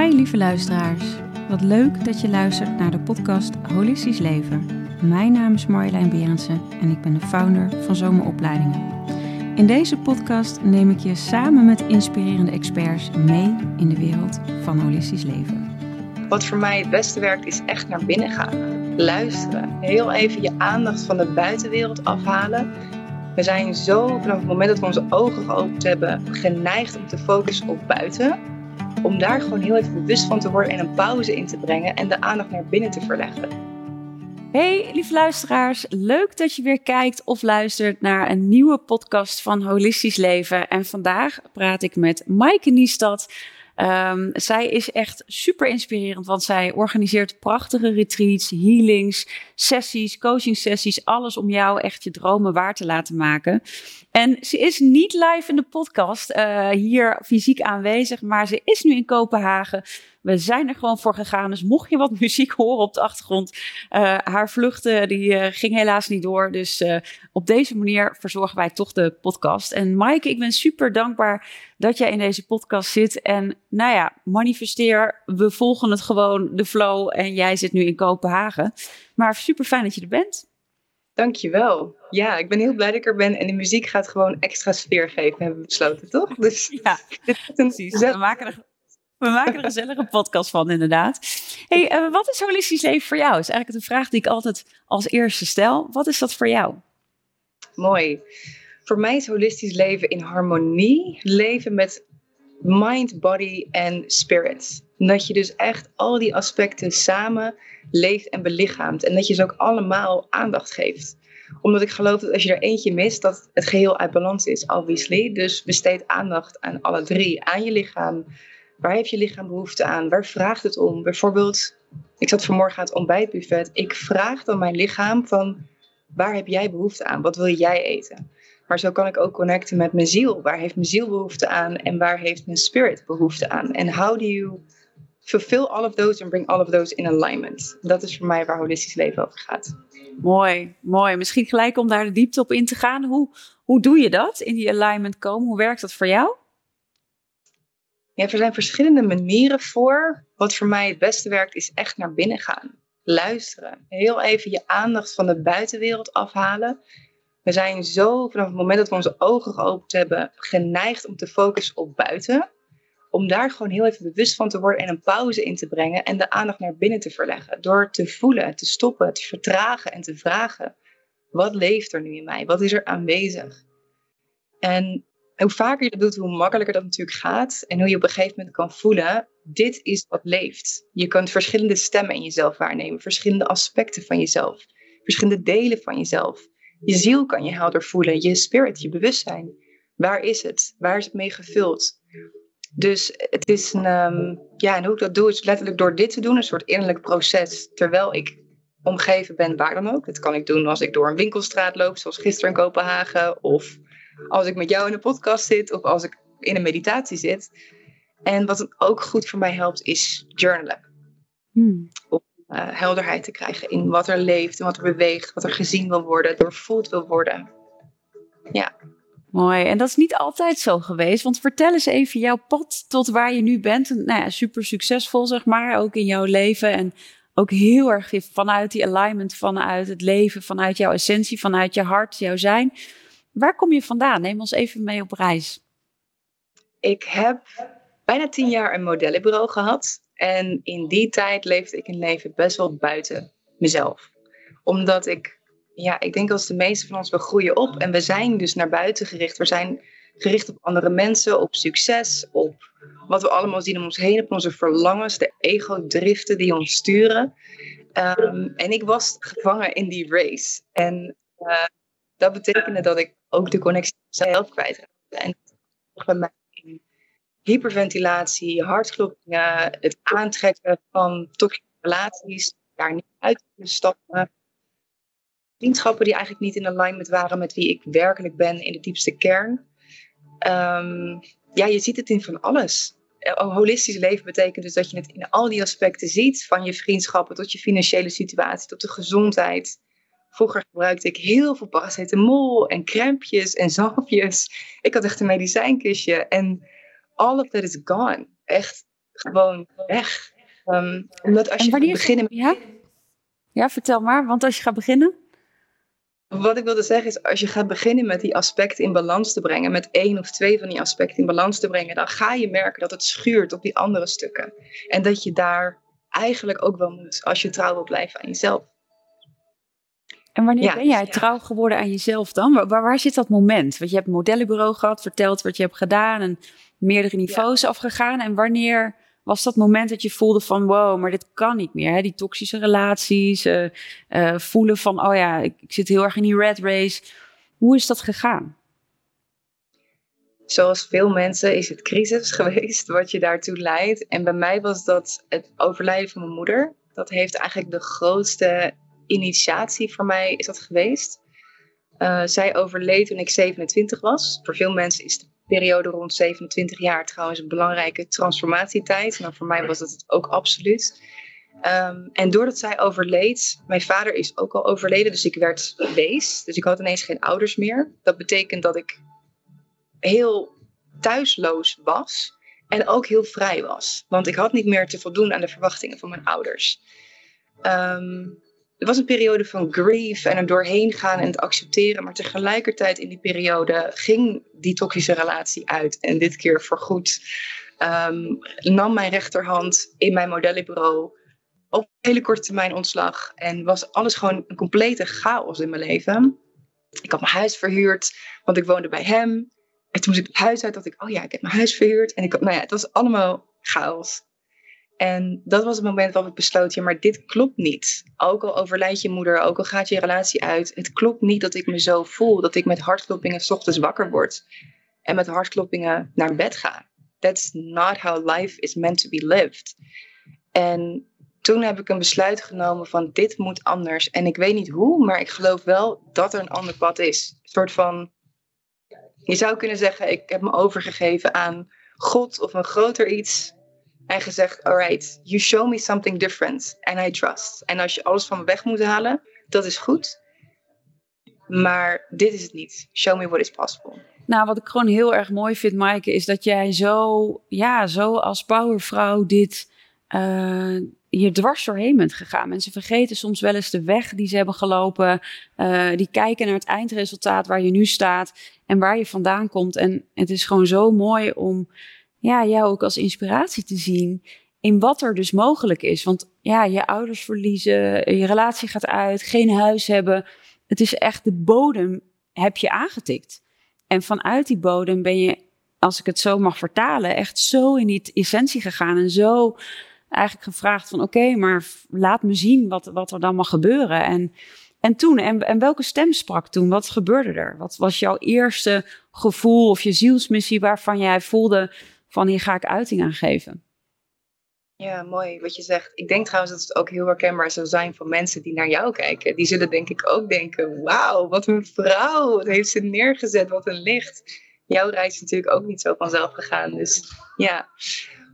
Hi lieve luisteraars. Wat leuk dat je luistert naar de podcast Holistisch Leven. Mijn naam is Marjolein Berendsen en ik ben de founder van Zomeropleidingen. In deze podcast neem ik je samen met inspirerende experts mee in de wereld van holistisch leven. Wat voor mij het beste werkt is echt naar binnen gaan. Luisteren. Heel even je aandacht van de buitenwereld afhalen. We zijn zo vanaf het moment dat we onze ogen geopend hebben geneigd om te focussen op buiten om daar gewoon heel even bewust van te worden en een pauze in te brengen en de aandacht naar binnen te verleggen. Hey lieve luisteraars, leuk dat je weer kijkt of luistert naar een nieuwe podcast van Holistisch Leven. En vandaag praat ik met Maaike Niestad. Um, zij is echt super inspirerend, want zij organiseert prachtige retreats, healings, sessies, coaching sessies, alles om jou echt je dromen waar te laten maken. En ze is niet live in de podcast uh, hier fysiek aanwezig, maar ze is nu in Kopenhagen. We zijn er gewoon voor gegaan. Dus mocht je wat muziek horen op de achtergrond, uh, haar vluchten die uh, ging helaas niet door. Dus op deze manier verzorgen wij toch de podcast. En Maaike, ik ben super dankbaar dat jij in deze podcast zit. En nou ja, manifesteer, we volgen het gewoon, de flow. En jij zit nu in Kopenhagen. Maar super fijn dat je er bent. Dankjewel. Ja, ik ben heel blij dat ik er ben. En de muziek gaat gewoon extra sfeer geven, hebben we besloten, toch? Dus ja, precies. We maken, er, we maken er een gezellige podcast van, inderdaad. hey, uh, wat is holistisch leven voor jou? is eigenlijk een vraag die ik altijd als eerste stel. Wat is dat voor jou? Mooi. Voor mij is holistisch leven in harmonie leven met mind, body en spirit. Dat je dus echt al die aspecten samen leeft en belichaamt. En dat je ze ook allemaal aandacht geeft. Omdat ik geloof dat als je er eentje mist, dat het geheel uit balans is, obviously. Dus besteed aandacht aan alle drie. Aan je lichaam. Waar heeft je lichaam behoefte aan? Waar vraagt het om? Bijvoorbeeld, ik zat vanmorgen aan het ontbijtbuffet. Ik vraag dan mijn lichaam van, waar heb jij behoefte aan? Wat wil jij eten? Maar zo kan ik ook connecten met mijn ziel. Waar heeft mijn ziel behoefte aan en waar heeft mijn spirit behoefte aan? En how do you fulfill all of those and bring all of those in alignment? Dat is voor mij waar holistisch leven over gaat. Mooi, mooi. Misschien gelijk om daar de diepte op in te gaan. Hoe, hoe doe je dat, in die alignment komen? Hoe werkt dat voor jou? Ja, er zijn verschillende manieren voor. Wat voor mij het beste werkt, is echt naar binnen gaan. Luisteren. Heel even je aandacht van de buitenwereld afhalen we zijn zo vanaf het moment dat we onze ogen geopend hebben geneigd om te focussen op buiten. Om daar gewoon heel even bewust van te worden en een pauze in te brengen en de aandacht naar binnen te verleggen. Door te voelen, te stoppen, te vertragen en te vragen: wat leeft er nu in mij? Wat is er aanwezig? En hoe vaker je dat doet, hoe makkelijker dat natuurlijk gaat. En hoe je op een gegeven moment kan voelen: dit is wat leeft. Je kunt verschillende stemmen in jezelf waarnemen, verschillende aspecten van jezelf, verschillende delen van jezelf. Je ziel kan je helder voelen, je spirit, je bewustzijn. Waar is het? Waar is het mee gevuld? Dus het is een, um, ja, en hoe ik dat doe, is letterlijk door dit te doen, een soort innerlijk proces, terwijl ik omgeven ben, waar dan ook. Dat kan ik doen als ik door een winkelstraat loop, zoals gisteren in Kopenhagen, of als ik met jou in een podcast zit, of als ik in een meditatie zit. En wat ook goed voor mij helpt, is journalen. Hmm. Eh, helderheid te krijgen in wat er leeft en wat er beweegt, wat er gezien wil worden, doorvoeld wil worden. Ja. Mooi. En dat is niet altijd zo geweest. Want vertel eens even jouw pad tot waar je nu bent. Nou ja, super succesvol, zeg maar, ook in jouw leven. En ook heel erg vanuit die alignment, vanuit het leven, vanuit jouw essentie, vanuit je hart, jouw zijn. Waar kom je vandaan? Neem ons even mee op reis. Ik heb bijna tien jaar een modellenbureau gehad. En in die tijd leefde ik een leven best wel buiten mezelf. Omdat ik, ja, ik denk als de meeste van ons, we groeien op en we zijn dus naar buiten gericht. We zijn gericht op andere mensen, op succes, op wat we allemaal zien om ons heen, op onze verlangens, de ego-driften die ons sturen. Um, en ik was gevangen in die race. En uh, dat betekende dat ik ook de connectie mezelf kwijtraakte. En bij mij hyperventilatie, hartkloppingen, het aantrekken van toxische relaties, daar niet uit kunnen stappen. Vriendschappen die eigenlijk niet in alignment waren met wie ik werkelijk ben in de diepste kern. Um, ja, je ziet het in van alles. Holistisch leven betekent dus dat je het in al die aspecten ziet. Van je vriendschappen tot je financiële situatie, tot de gezondheid. Vroeger gebruikte ik heel veel paracetamol en crempjes en zalfjes. Ik had echt een medicijnkistje. En all of that is gone. Echt gewoon weg. Ehm, omdat als je gaat beginnen... Ja? ja, vertel maar, want als je gaat beginnen... Wat ik wilde zeggen is, als je gaat beginnen met die aspecten in balans te brengen, met één of twee van die aspecten in balans te brengen, dan ga je merken dat het schuurt op die andere stukken. En dat je daar eigenlijk ook wel moet, als je trouw wil blijven aan jezelf. En wanneer ben jij trouw geworden aan jezelf dan? Waar, waar, zit dat moment? Want je hebt een modellenbureau gehad, verteld wat je hebt gedaan en meerdere niveaus afgegaan. En wanneer was dat moment dat je voelde van wow, maar dit kan niet meer. Hè? Die toxische relaties, uh, uh, voelen van oh ja, ik, ik, zit heel erg in die red race. Hoe is dat gegaan? Zoals veel mensen is het crisis geweest wat je daartoe leidt. En bij mij was dat het overlijden van mijn moeder. Dat heeft eigenlijk de grootste initiatie voor mij is dat geweest. Uh, zij overleed toen ik 27 was. Voor veel mensen is de periode rond 27 jaar trouwens een belangrijke transformatietijd. Nou, voor mij was dat het ook absoluut. Um, en doordat zij overleed, mijn vader is ook al overleden, dus ik werd wees. Dus ik had ineens geen ouders meer. Dat betekent dat ik heel thuisloos was en ook heel vrij was. Want ik had niet meer te voldoen aan de verwachtingen van mijn ouders. Um, het was een periode van grief en er doorheen gaan en het accepteren. Maar tegelijkertijd in die periode ging die toxische relatie uit. En dit keer voorgoed um, nam mijn rechterhand in mijn modellenbureau op hele korte termijn ontslag. En was alles gewoon een complete chaos in mijn leven. Ik had mijn huis verhuurd, want ik woonde bij hem. En toen moest ik het huis uit, dacht ik, oh ja, ik heb mijn huis verhuurd. En ik, nou ja, het was allemaal chaos. En dat was het moment waarop ik besloot, ja, maar dit klopt niet. Ook al overlijdt je moeder, ook al gaat je relatie uit. Het klopt niet dat ik me zo voel, dat ik met hartkloppingen s ochtends wakker word. En met hartkloppingen naar bed ga. That's not how life is meant to be lived. En toen heb ik een besluit genomen van dit moet anders. En ik weet niet hoe, maar ik geloof wel dat er een ander pad is. Een soort van, je zou kunnen zeggen, ik heb me overgegeven aan God of een groter iets en gezegd, alright, you show me something different and I trust. En als je alles van me weg moet halen, dat is goed. Maar dit is het niet. Show me what is possible. Nou, wat ik gewoon heel erg mooi vind, Maaike, is dat jij zo, ja, zo als powervrouw dit uh, hier dwars doorheen bent gegaan. Mensen vergeten soms wel eens de weg die ze hebben gelopen. Uh, die kijken naar het eindresultaat waar je nu staat en waar je vandaan komt. En het is gewoon zo mooi om ja, jou ook als inspiratie te zien in wat er dus mogelijk is. Want ja, je ouders verliezen, je relatie gaat uit, geen huis hebben. Het is echt de bodem heb je aangetikt. En vanuit die bodem ben je, als ik het zo mag vertalen, echt zo in die essentie gegaan en zo eigenlijk gevraagd van oké, maar laat me zien wat, wat er dan mag gebeuren. En, en toen, en, en welke stem sprak toen? Wat gebeurde er? Wat was jouw eerste gevoel of je zielsmissie waarvan jij voelde van hier ga ik uiting aan geven. Ja, mooi wat je zegt. Ik denk trouwens dat het ook heel herkenbaar zou zijn voor mensen die naar jou kijken. Die zullen denk ik ook denken, wauw, wat een vrouw. Wat heeft ze neergezet, wat een licht. Jouw reis is natuurlijk ook niet zo vanzelf gegaan. Dus ja,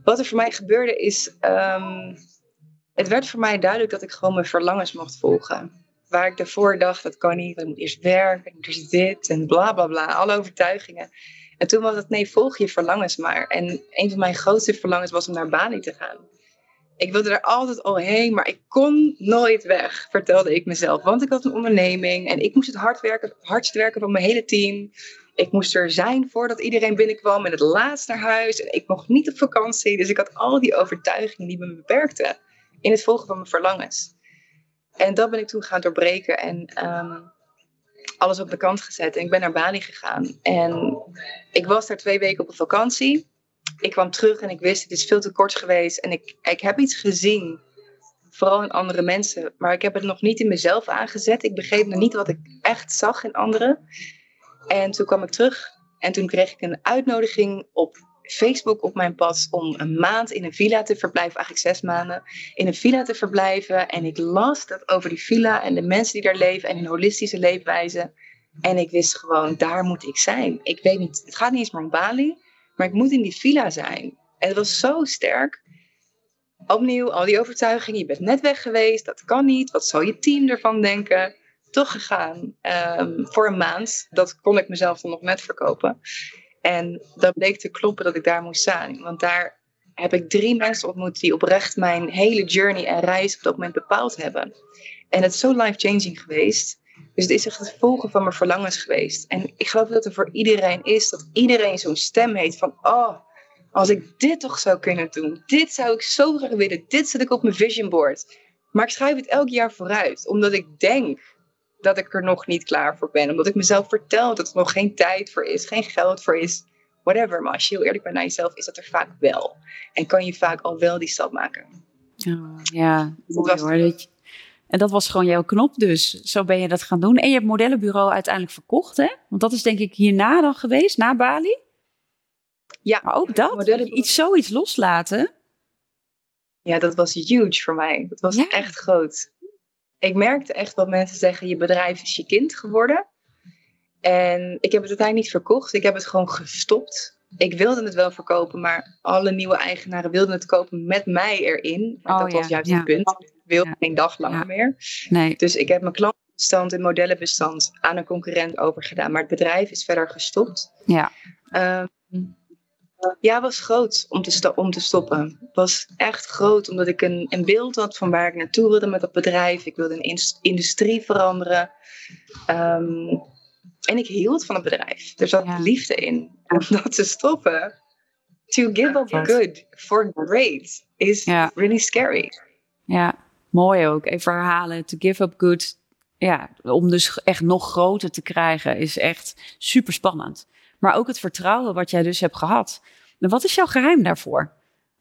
wat er voor mij gebeurde is, um, het werd voor mij duidelijk dat ik gewoon mijn verlangens mocht volgen. Waar ik daarvoor dacht, dat kan niet, ik moet eerst werken, ik moet dit en bla bla bla, alle overtuigingen. En toen was het, nee, volg je verlangens maar. En een van mijn grootste verlangens was om naar Bali te gaan. Ik wilde er altijd al heen, maar ik kon nooit weg, vertelde ik mezelf. Want ik had een onderneming en ik moest het hard werken, hardst werken van mijn hele team. Ik moest er zijn voordat iedereen binnenkwam en het laatst naar huis. En ik mocht niet op vakantie. Dus ik had al die overtuigingen die me beperkten in het volgen van mijn verlangens. En dat ben ik toen gaan doorbreken. En um, alles op de kant gezet. En ik ben naar Bali gegaan. En ik was daar twee weken op een vakantie. Ik kwam terug en ik wist, het is veel te kort geweest. En ik, ik heb iets gezien, vooral in andere mensen. Maar ik heb het nog niet in mezelf aangezet. Ik begreep nog niet wat ik echt zag in anderen. En toen kwam ik terug. En toen kreeg ik een uitnodiging op Facebook op mijn pad om een maand in een villa te verblijven, eigenlijk zes maanden, in een villa te verblijven. En ik las dat over die villa en de mensen die daar leven en hun holistische leefwijze. En ik wist gewoon, daar moet ik zijn. Ik weet niet, het gaat niet eens om Bali, maar ik moet in die villa zijn. En het was zo sterk. Opnieuw, al die overtuigingen, je bent net weg geweest, dat kan niet. Wat zal je team ervan denken? Toch gegaan um, voor een maand. Dat kon ik mezelf dan nog net verkopen. En dat bleek te kloppen dat ik daar moest zijn. Want daar heb ik drie mensen ontmoet die oprecht mijn hele journey en reis op dat moment bepaald hebben. En het is zo life-changing geweest. Dus het is echt het volgen van mijn verlangens geweest. En ik geloof dat er voor iedereen is, dat iedereen zo'n stem heeft van, oh, als ik dit toch zou kunnen doen, dit zou ik zo graag willen, dit zet ik op mijn vision board. Maar ik schrijf het elk jaar vooruit, omdat ik denk dat ik er nog niet klaar voor ben. Omdat ik mezelf vertel dat er nog geen tijd voor is, geen geld voor is, whatever. Maar als je heel eerlijk bent naar jezelf, is dat er vaak wel. En kan je vaak al wel die stap maken. Oh, ja, mooi hoor. En dat was gewoon jouw knop dus. Zo ben je dat gaan doen. En je hebt modellenbureau uiteindelijk verkocht, hè? Want dat is denk ik hierna dan geweest, na Bali? Ja. Maar ook dat, iets, zoiets loslaten. Ja, dat was huge voor mij. Dat was echt groot. Ik merkte echt wat mensen zeggen, je bedrijf is je kind geworden. En ik heb het uiteindelijk niet verkocht. Ik heb het gewoon gestopt. Ik wilde het wel verkopen, maar alle nieuwe eigenaren wilden het kopen met mij erin. oh, dat was juist het punt. Ik wilde geen dag langer meer. Nee. Dus ik heb mijn klantenbestand en modellenbestand aan een concurrent overgedaan. Maar het bedrijf is verder gestopt. Ja. Um, ja, was groot om te, om te stoppen. Het was echt groot, omdat ik een, een beeld had van waar ik naartoe wilde met dat bedrijf. Ik wilde een industrie veranderen. Um, en ik hield van het bedrijf. Er zat liefde in. Om dat te stoppen, to give up good for great, is really scary. Ja, mooi ook. Even herhalen. To give up good. Ja, om dus echt nog groter te krijgen, is echt super spannend. Maar ook het vertrouwen wat jij dus hebt gehad. wat is jouw geheim daarvoor?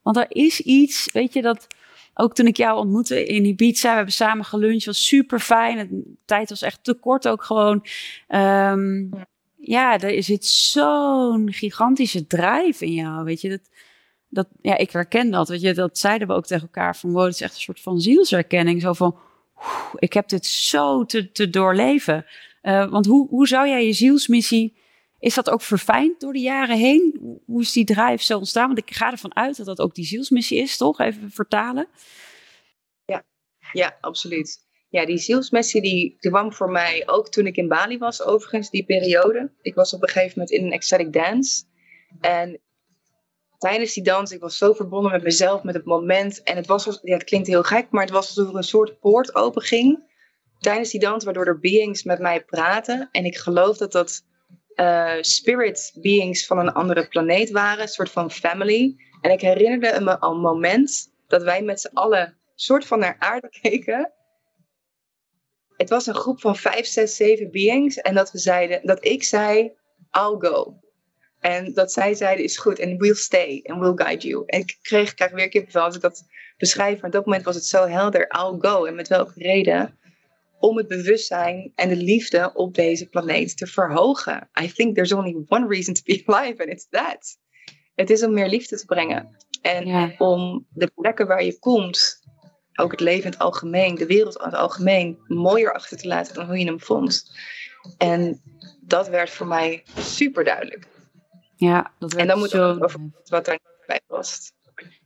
Want er is iets, weet je, dat ook toen ik jou ontmoette in Ibiza, we hebben samen geluncht, was super fijn. De tijd was echt te kort ook gewoon. Um, ja, er zit zo'n gigantische drive in jou, weet je. Dat, dat, ja, ik herken dat, weet je. Dat zeiden we ook tegen elkaar van, het is echt een soort van zielsherkenning. Zo van, ik heb dit zo te, doorleven. Uh, want hoe, hoe zou jij je zielsmissie is dat ook verfijnd door de jaren heen? Hoe is die drive zo ontstaan? Want ik ga ervan uit dat dat ook die zielsmissie is, toch? Even vertalen. Ja, ja absoluut. Ja, die zielsmissie die, kwam voor mij ook toen ik in Bali was, overigens, die periode. Ik was op een gegeven moment in een ecstatic dance. En tijdens die dans, ik was zo verbonden met mezelf, met het moment. En het was, ja, het klinkt heel gek, maar het was alsof er een soort poort open ging. Tijdens die dans, waardoor er beings met mij praten. En ik geloof dat dat uh, spirit beings van een andere planeet waren, een soort van family. En ik herinnerde me al een moment dat wij met z'n allen soort van naar aarde keken. Het was een groep van vijf, zes, zeven beings. En dat we zeiden, dat ik zei, I'll go. En dat zij zeiden, is goed. En we'll stay. And we'll guide you. En ik kreeg, krijg weer kippenvel als ik dat beschrijf. Maar op dat moment was het zo helder. I'll go. En met welke reden? Om het bewustzijn en de liefde op deze planeet te verhogen. I think there's only one reason to be alive and it's that. Het is om meer liefde te brengen. En om de plekken waar je komt, ook het leven in het algemeen, de wereld in het algemeen, mooier achter te laten dan hoe je hem vond. En dat werd voor mij super duidelijk. Ja, dat werd En dan moet zo... over wat er bij past.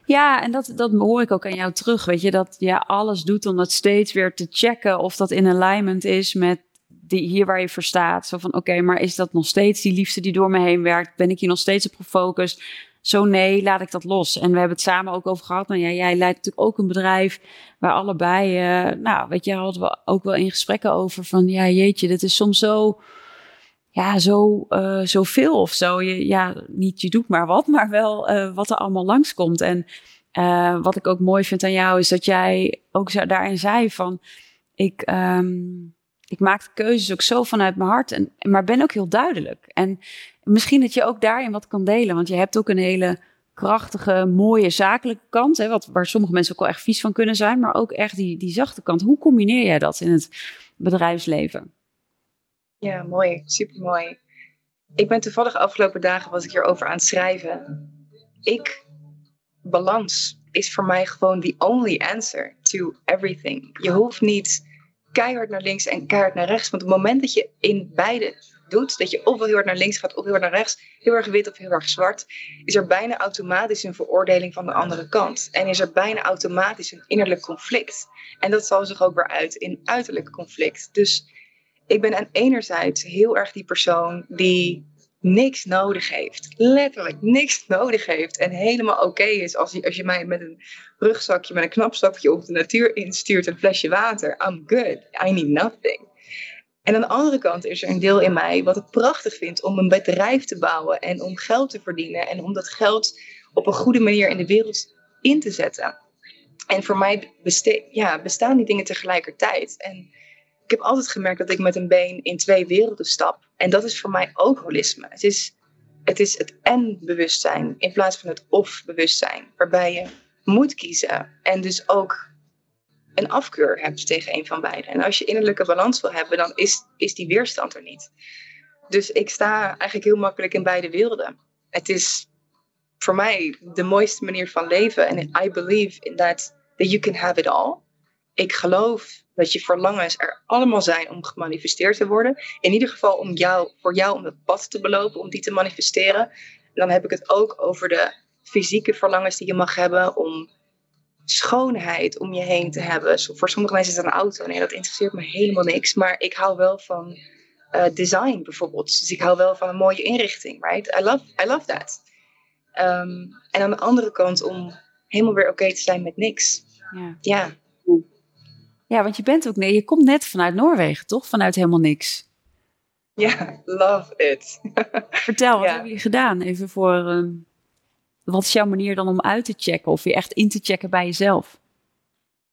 Ja, en dat, dat hoor ik ook aan jou terug. Weet je, dat je alles doet om dat steeds weer te checken of dat in alignment is met die, hier waar je voor staat. Zo van, oké, maar is dat nog steeds die liefde die door me heen werkt? Ben ik hier nog steeds op gefocust? Zo nee, laat ik dat los. En we hebben het samen ook over gehad. Nou ja, jij leidt natuurlijk ook een bedrijf waar allebei, uh, nou, weet je, hadden we ook wel in gesprekken over van, ja, jeetje, dit is soms zo ja, zo, uh, zoveel of zo. Je, ja, niet je doet maar wat, maar wel uh, wat er allemaal langskomt. En uh, wat ik ook mooi vind aan jou is dat jij ook daarin zei van... Ik, um, ik maak de keuzes ook zo vanuit mijn hart, en, maar ben ook heel duidelijk. En misschien dat je ook daarin wat kan delen, want je hebt ook een hele krachtige, mooie zakelijke kant, hè, wat, waar sommige mensen ook wel echt vies van kunnen zijn, maar ook echt die, die zachte kant. Hoe combineer jij dat in het bedrijfsleven? Ja, mooi. Super mooi. Ik ben toevallig afgelopen dagen was ik hierover aan het schrijven. Ik, balans is voor mij gewoon the only answer to everything. Je hoeft niet keihard naar links en keihard naar rechts. Want op het moment dat je in beide doet, dat je ofwel heel hard naar links gaat of heel hard naar rechts, heel erg wit of heel erg zwart, is er bijna automatisch een veroordeling van de andere kant. En is er bijna automatisch een innerlijk conflict. En dat zal zich ook weer uit in uiterlijk conflict. Dus ik ben aan enerzijds heel erg die persoon die niks nodig heeft. Letterlijk niks nodig heeft. En helemaal oké is als je, als je mij met een rugzakje, met een knapzakje op de natuur instuurt, een flesje water. I'm good. I need nothing. En aan de andere kant is er een deel in mij wat het prachtig vindt om een bedrijf te bouwen en om geld te verdienen en om dat geld op een goede manier in de wereld in te zetten. En voor mij ja, bestaan die dingen tegelijkertijd. En ik heb altijd gemerkt dat ik met een been in twee werelden stap. En dat is voor mij ook holisme. Het is het, is het en-bewustzijn in plaats van het of-bewustzijn. Waarbij je moet kiezen en dus ook een afkeur hebt tegen een van beide. En als je innerlijke balans wil hebben, dan is, is die weerstand er niet. Dus ik sta eigenlijk heel makkelijk in beide werelden. Het is voor mij de mooiste manier van leven. En I believe in that, that you can have it all. Ik geloof dat je verlangens er allemaal zijn om gemanifesteerd te worden. In ieder geval om jou, voor jou om dat pad te belopen, om die te manifesteren. En dan heb ik het ook over de fysieke verlangens die je mag hebben om schoonheid om je heen te hebben. Voor sommige mensen is het een auto. Nee, dat interesseert me helemaal niks. Maar ik hou wel van uh, design bijvoorbeeld. Dus ik hou wel van een mooie inrichting, right? I love, I love that. Um, en aan de andere kant om helemaal weer oké te zijn met niks. Ja. ja. Ja, want je bent ook, nee, je komt net vanuit Noorwegen, toch? Vanuit helemaal niks. Ja, love it. Vertel, wat ja. heb je gedaan? Even voor, um, wat is jouw manier dan om uit te checken of je echt in te checken bij jezelf?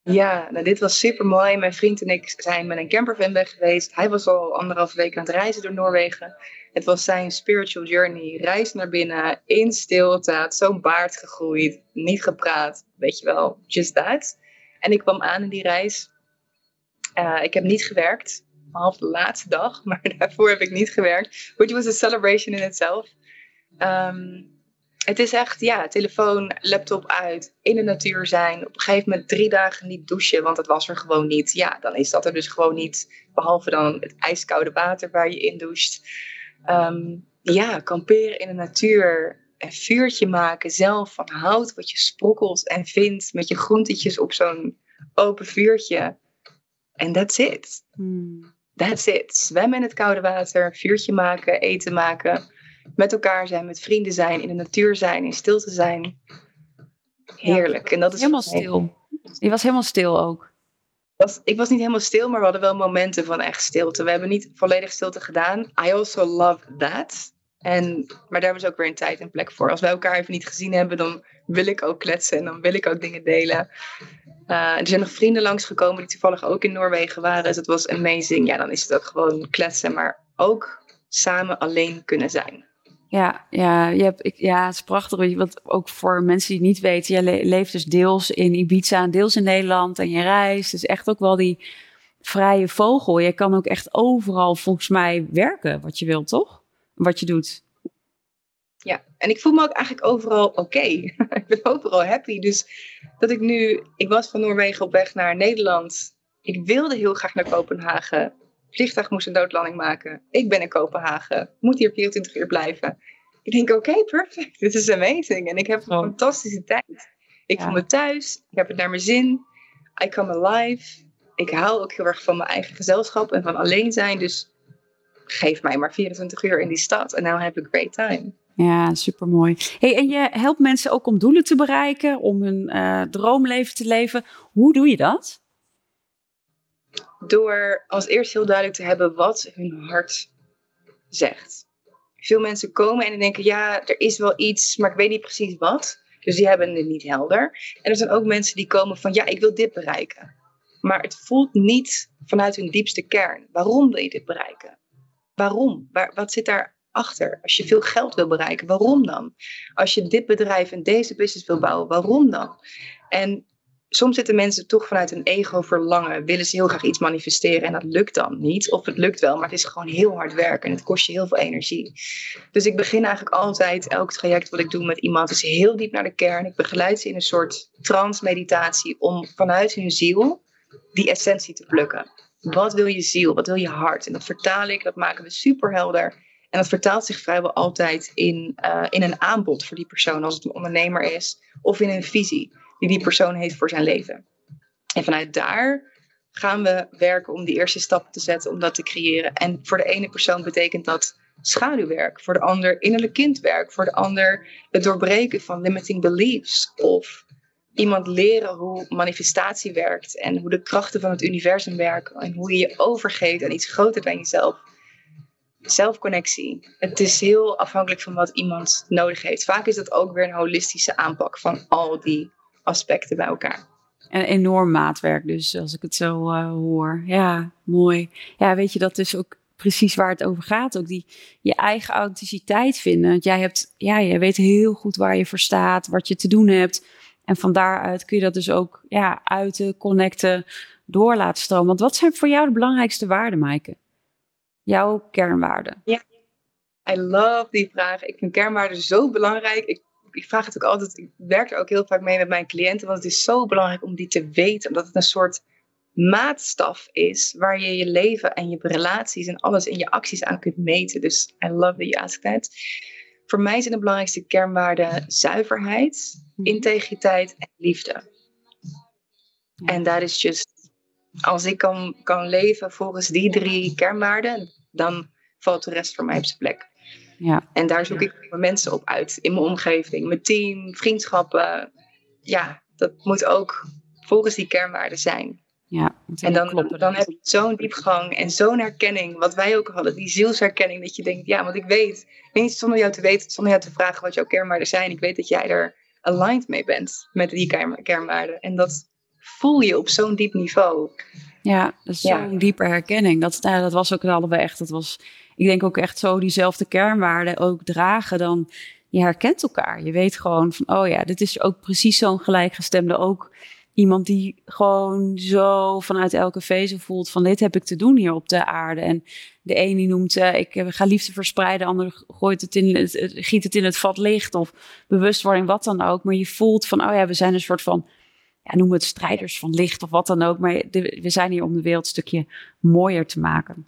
Ja, nou, dit was super mooi. Mijn vriend en ik zijn met een campervan weg geweest. Hij was al anderhalf week aan het reizen door Noorwegen. Het was zijn spiritual journey. Reis naar binnen, in stilte. Had zo'n baard gegroeid, niet gepraat. Weet je wel, just that. En ik kwam aan in die reis. Uh, ik heb niet gewerkt, behalve de laatste dag. Maar daarvoor heb ik niet gewerkt. Which was a celebration in itself. Um, het is echt, ja, telefoon, laptop uit, in de natuur zijn. Op een gegeven moment drie dagen niet douchen, want het was er gewoon niet. Ja, dan is dat er dus gewoon niet. Behalve dan het ijskoude water waar je in doucht. Ehm, ja, kamperen in de natuur. Een vuurtje maken zelf van hout wat je sprokkelt en vindt met je groentetjes op zo'n open vuurtje. En that's it. Hmm. That's it. Zwemmen in het koude water, vuurtje maken, eten maken met elkaar zijn, met vrienden zijn, in de natuur zijn, in stilte zijn. Heerlijk. en dat is helemaal stil. Je was helemaal stil ook. Was, ik was niet helemaal stil, maar we hadden wel momenten van echt stilte. We hebben niet volledig stilte gedaan. I also love that. En, maar daar was ook weer een tijd en plek voor. Als wij elkaar even niet gezien hebben, dan wil ik ook kletsen en dan wil ik ook dingen delen. Uh, er zijn nog vrienden langsgekomen die toevallig ook in Noorwegen waren. Dus het was amazing. Ja, dan is het ook gewoon kletsen, maar ook samen alleen kunnen zijn. Ja, ja, je hebt, ik, ja, het is prachtig. Want ook voor mensen die niet weten, je leeft dus deels in Ibiza en deels in Nederland en je reist. Dus echt ook wel die vrije vogel. Je kan ook echt overal volgens mij werken wat je wilt, toch? Wat je doet. Ja, en ik voel me ook eigenlijk overal oké. ik ben overal happy. Dus dat ik nu, ik was van Noorwegen op weg naar Nederland. Ik wilde heel graag naar Kopenhagen vliegtuig moest een doodlanding maken. Ik ben in Kopenhagen. Moet hier 24 uur blijven. Ik denk, oké, perfect. Dit is amazing. En ik heb een fantastische tijd. Ik voel me thuis. Ik heb het naar mijn zin. I come alive. Ik hou ook heel erg van mijn eigen gezelschap en van alleen zijn. Dus geef mij maar 24 uur in die stad. En now have a great time. Ja, supermooi. Hey, en je helpt mensen ook om doelen te bereiken, om hun uh, droomleven te leven. Hoe doe je dat? door als eerst heel duidelijk te hebben wat hun hart zegt. Veel mensen komen en denken, ja, er is wel iets, maar ik weet niet precies wat. Dus die hebben het niet helder. En er zijn ook mensen die komen van, ja, ik wil dit bereiken. Maar het voelt niet vanuit hun diepste kern. Waarom wil je dit bereiken? Waarom? Waar, wat zit daarachter? Als je veel geld wil bereiken, waarom dan? Als je dit bedrijf en deze business wil bouwen, waarom dan? En soms zitten mensen toch vanuit een ego verlangen, willen ze heel graag iets manifesteren en dat lukt dan niet. Of het lukt wel, maar het is gewoon heel hard werken en het kost je heel veel energie. Dus ik begin eigenlijk altijd, elk traject wat ik doe met iemand is heel diep naar de kern. Ik begeleid ze in een soort trance-meditatie om vanuit hun ziel die essentie te plukken. Wat wil je ziel? Wat wil je hart? En dat vertaal ik, dat maken we super helder. En dat vertaalt zich vrijwel altijd in, uh, in een aanbod voor die persoon, als het een ondernemer is, of in een visie die die persoon heeft voor zijn leven. En vanuit daar gaan we werken om die eerste stappen te zetten, om dat te creëren. En voor de ene persoon betekent dat schaduwwerk, voor de ander innerlijk kindwerk, voor de ander het doorbreken van limiting beliefs of iemand leren hoe manifestatie werkt en hoe de krachten van het universum werken en hoe je je overgeeft aan iets groter dan jezelf. Zelfconnectie. Het is heel afhankelijk van wat iemand nodig heeft. Vaak is dat ook weer een holistische aanpak van al die aspecten bij elkaar. Een enorm maatwerk, dus als ik het zo uh, hoor. Ja, mooi. Ja, weet je, dat is ook precies waar het over gaat. Ook die je eigen authenticiteit vinden. Want jij hebt, ja, jij weet heel goed waar je voor staat, wat je te doen hebt. En van daaruit kun je dat dus ook ja, uiten, connecten, door laten stromen. Want wat zijn voor jou de belangrijkste waarden, Maaike? Jouw kernwaarden? Ja, I love die vraag. Ik vind kernwaarden zo belangrijk. Ik, ik vraag het ook altijd. Ik werk er ook heel vaak mee met mijn cliënten. Want het is zo belangrijk om die te weten. Omdat het een soort maatstaf is waar je je leven en je relaties en alles in je acties aan kunt meten. Dus I love that you ask that. Voor mij zijn de belangrijkste kernwaarden zuiverheid, mhm. integriteit en liefde. En dat is just, als ik kan, kan leven volgens die drie kernwaarden, dan valt de rest voor mij op zijn plek. Ja. En daar zoek ik mijn mensen op uit in mijn omgeving, mijn team, vriendschappen. Ja, dat moet ook volgens die kernwaarden zijn. Ja, en dan, dan heb je zo'n diepgang en zo'n herkenning, wat wij ook hadden, die zielsherkenning, dat je denkt, ja, want ik weet, niet zonder jou te weten, zonder jou te vragen wat jouw kernwaarden zijn, ik weet dat jij er aligned mee bent met die kernwaarden. En dat voel je op zo'n diep niveau. Ja, dat is zo'n diepe herkenning. Dat, nou, dat was ook allebei echt, dat was, ik denk ook echt zo diezelfde kernwaarden ook dragen, dan je herkent elkaar. Je weet gewoon van, oh ja, dit is ook precies zo'n gelijkgestemde ook iemand die gewoon zo vanuit elke vezel voelt van dit heb ik te doen hier op de aarde. En de een die noemt uh, ik ga liefde verspreiden, de ander gooit het in het, giet het in het vat licht of bewustwording, wat dan ook. Maar je voelt van oh ja, we zijn een soort van ja, noem het strijders van licht of wat dan ook. Maar we zijn hier om de wereld een stukje mooier te maken.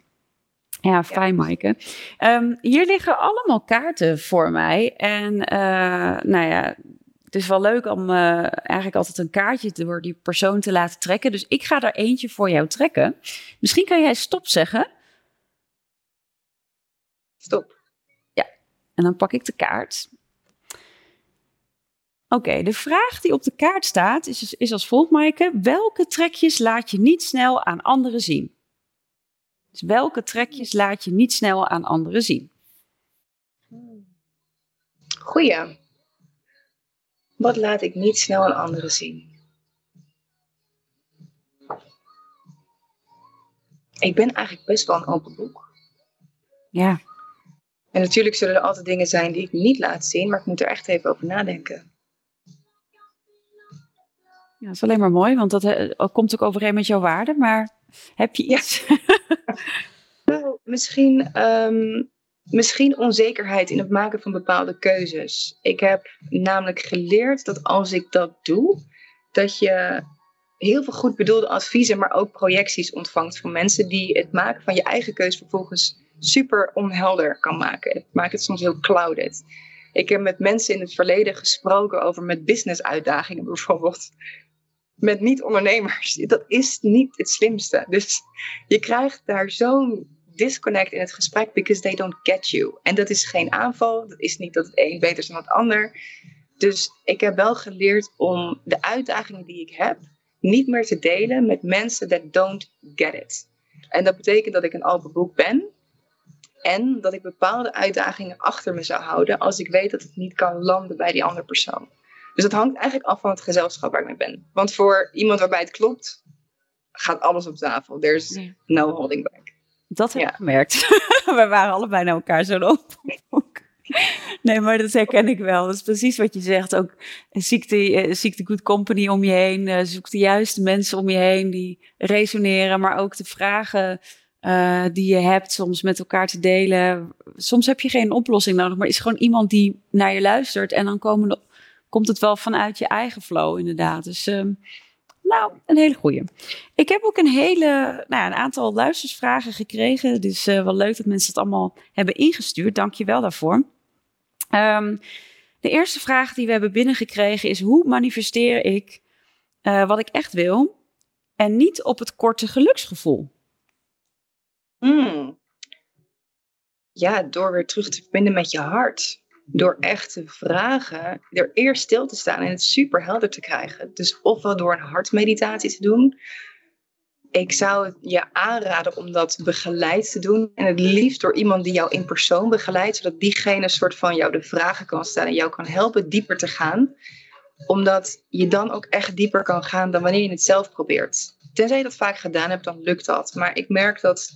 Ja, fijn, Maaike. Um, hier liggen allemaal kaarten voor mij. En uh, nou ja, het is wel leuk om uh, eigenlijk altijd een kaartje door die persoon te laten trekken. Dus ik ga er eentje voor jou trekken. Misschien kan jij stop zeggen. Stop. Ja, en dan pak ik de kaart. Oké, de vraag die op de kaart staat is, is als volgt, Maaike. Welke trekjes laat je niet snel aan anderen zien? Dus welke trekjes laat je niet snel aan anderen zien? Goeie. Wat laat ik niet snel aan anderen zien? Ik ben eigenlijk best wel een open boek. Ja. En natuurlijk zullen er altijd dingen zijn die ik niet laat zien, maar ik moet er echt even over nadenken. Ja, dat is alleen maar mooi, want dat uh, komt ook overeen met jouw waarde. Maar heb je iets? Nou, misschien um, misschien onzekerheid in het maken van bepaalde keuzes. Ik heb namelijk geleerd dat als ik dat doe, dat je heel veel goed bedoelde adviezen, maar ook projecties ontvangt van mensen die het maken van je eigen keuze vervolgens super onhelder kan maken. Het maakt het soms heel clouded. Ik heb met mensen in het verleden gesproken over met business uitdagingen bijvoorbeeld. Met niet-ondernemers. Dat is niet het slimste. Dus je krijgt daar zo'n disconnect in het gesprek because they don't get you. En dat is geen aanval. Dat is niet dat het een beter is dan het ander. Dus ik heb wel geleerd om de uitdagingen die ik heb niet meer te delen met mensen that don't get it. En dat betekent dat ik een open ben. En dat ik bepaalde uitdagingen achter me zou houden als ik weet dat het niet kan landen bij die andere persoon. Dus dat hangt eigenlijk af van het gezelschap waar ik mee ben. Want voor iemand waarbij het klopt, gaat alles op tafel. There's no holding back. Dat heb ik gemerkt. We waren allebei naar elkaar zo open. Nee, maar dat herken ik wel. Dat is precies wat je zegt. Ook ziekte, eh, ziekte good company om je heen. Eh, zoek de juiste mensen om je heen die resoneren. Maar ook de vragen uh, die je hebt soms met elkaar te delen. Soms heb je geen oplossing nodig. Maar is gewoon iemand die naar je luistert. En dan komen komt het wel vanuit je eigen flow inderdaad. Dus... Uh, nou, een hele goeie. Ik heb ook een hele, nou een aantal luistersvragen gekregen. Dus wel leuk dat mensen het allemaal hebben ingestuurd. Dank je wel daarvoor. Um, de eerste vraag die we hebben binnengekregen is: hoe manifesteer ik uh, wat ik echt wil en niet op het korte geluksgevoel? Hmm. ja, door weer terug te verbinden met je hart. Door echt te vragen, er eerst stil te staan en het super helder te krijgen. Dus ofwel door een hartmeditatie te doen. Ik zou je aanraden om dat begeleid te doen. En het liefst door iemand die jou in persoon begeleidt. Zodat diegene een soort van jou de vragen kan stellen en jou kan helpen dieper te gaan. Omdat je dan ook echt dieper kan gaan dan wanneer je het zelf probeert. Tenzij je dat vaak gedaan hebt, dan lukt dat. Maar ik merk dat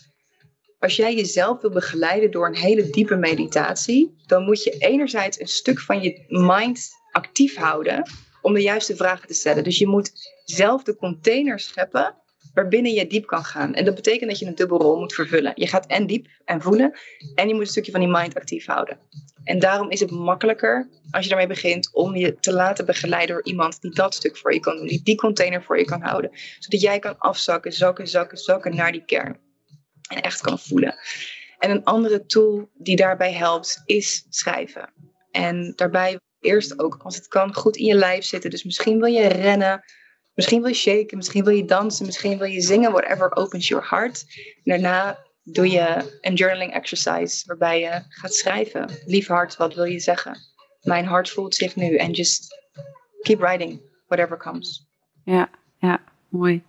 als jij jezelf wil begeleiden door een hele diepe meditatie, dan moet je enerzijds een stuk van je mind actief houden om de juiste vragen te stellen. Dus je moet zelf de container scheppen waarbinnen je diep kan gaan. En dat betekent dat je een dubbelrol moet vervullen. Je gaat en diep en voelen en je moet een stukje van die mind actief houden. En daarom is het makkelijker als je daarmee begint om je te laten begeleiden door iemand die dat stuk voor je kan doen, die die container voor je kan houden, zodat jij kan afzakken, zakken, zakken, zakken naar die kern en echt kan voelen. En een andere tool die daarbij helpt is schrijven. En daarbij eerst ook, als het kan, goed in je lijf zitten. Dus misschien wil je rennen, misschien wil je shaken, misschien wil je dansen, misschien wil je zingen, whatever opens your heart. daarna doe je een journaling exercise waarbij je gaat schrijven. Lief hart, wat wil je zeggen? Mijn hart voelt zich nu en just keep writing, whatever comes. Ja, ja, mooi.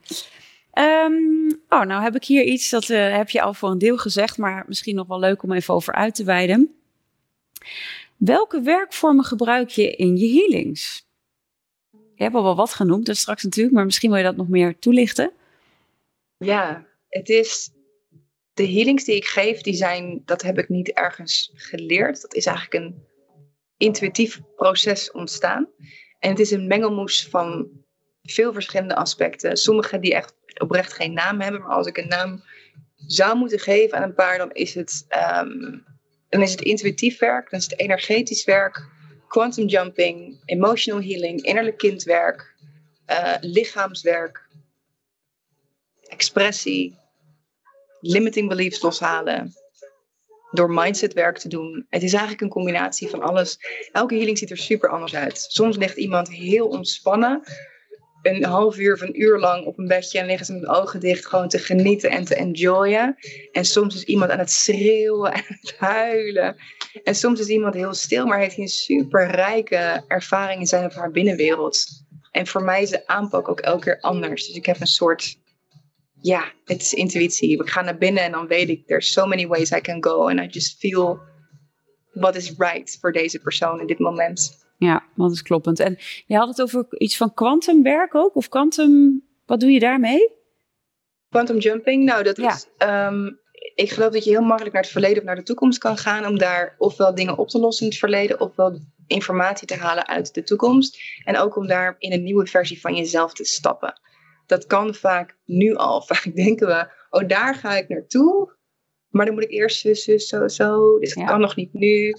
Um, oh, nou heb ik hier iets, dat uh, heb je al voor een deel gezegd, maar misschien nog wel leuk om even over uit te wijden. Welke werkvormen gebruik je in je healings? Je hebt al wel wat genoemd, dus straks natuurlijk, maar misschien wil je dat nog meer toelichten. Ja, het is. De healings die ik geef, die zijn, dat heb ik niet ergens geleerd. Dat is eigenlijk een intuïtief proces ontstaan. En het is een mengelmoes van veel verschillende aspecten. Sommige die echt oprecht geen naam hebben, maar als ik een naam zou moeten geven aan een paar, dan is het, um, dan is het intuïtief werk, dan is het energetisch werk, quantum jumping, emotional healing, innerlijk kindwerk, uh, lichaamswerk, expressie, limiting beliefs loshalen, door mindsetwerk te doen. Het is eigenlijk een combinatie van alles. Elke healing ziet er super anders uit. Soms ligt iemand heel ontspannen een half uur of een uur lang op een bedje en liggen ze met ogen dicht gewoon te genieten en te enjoyen. En soms is iemand aan het schreeuwen en het huilen. En soms is iemand heel stil, maar heeft een super rijke ervaring in zijn of haar binnenwereld. En voor mij is de aanpak ook elke keer anders. Dus ik heb een soort, ja, het is intuïtie. Ik ga naar binnen en dan weet ik, there's so many ways I can go. And I just feel what is right voor deze persoon in dit moment. Ja, dat is kloppend. En je had het over iets van kwantumwerk ook? Of quantum, wat doe je daarmee? Quantum jumping, nou dat is... Um, ik geloof dat je heel makkelijk naar het verleden of naar de toekomst kan gaan om daar ofwel dingen op te lossen in het verleden, ofwel informatie te halen uit de toekomst. En ook om daar in een nieuwe versie van jezelf te stappen. Dat kan vaak nu al. Vaak denken we, oh daar ga ik naartoe, maar dan moet ik eerst zus, zus, zo, zo. Dus dat kan nog niet nu.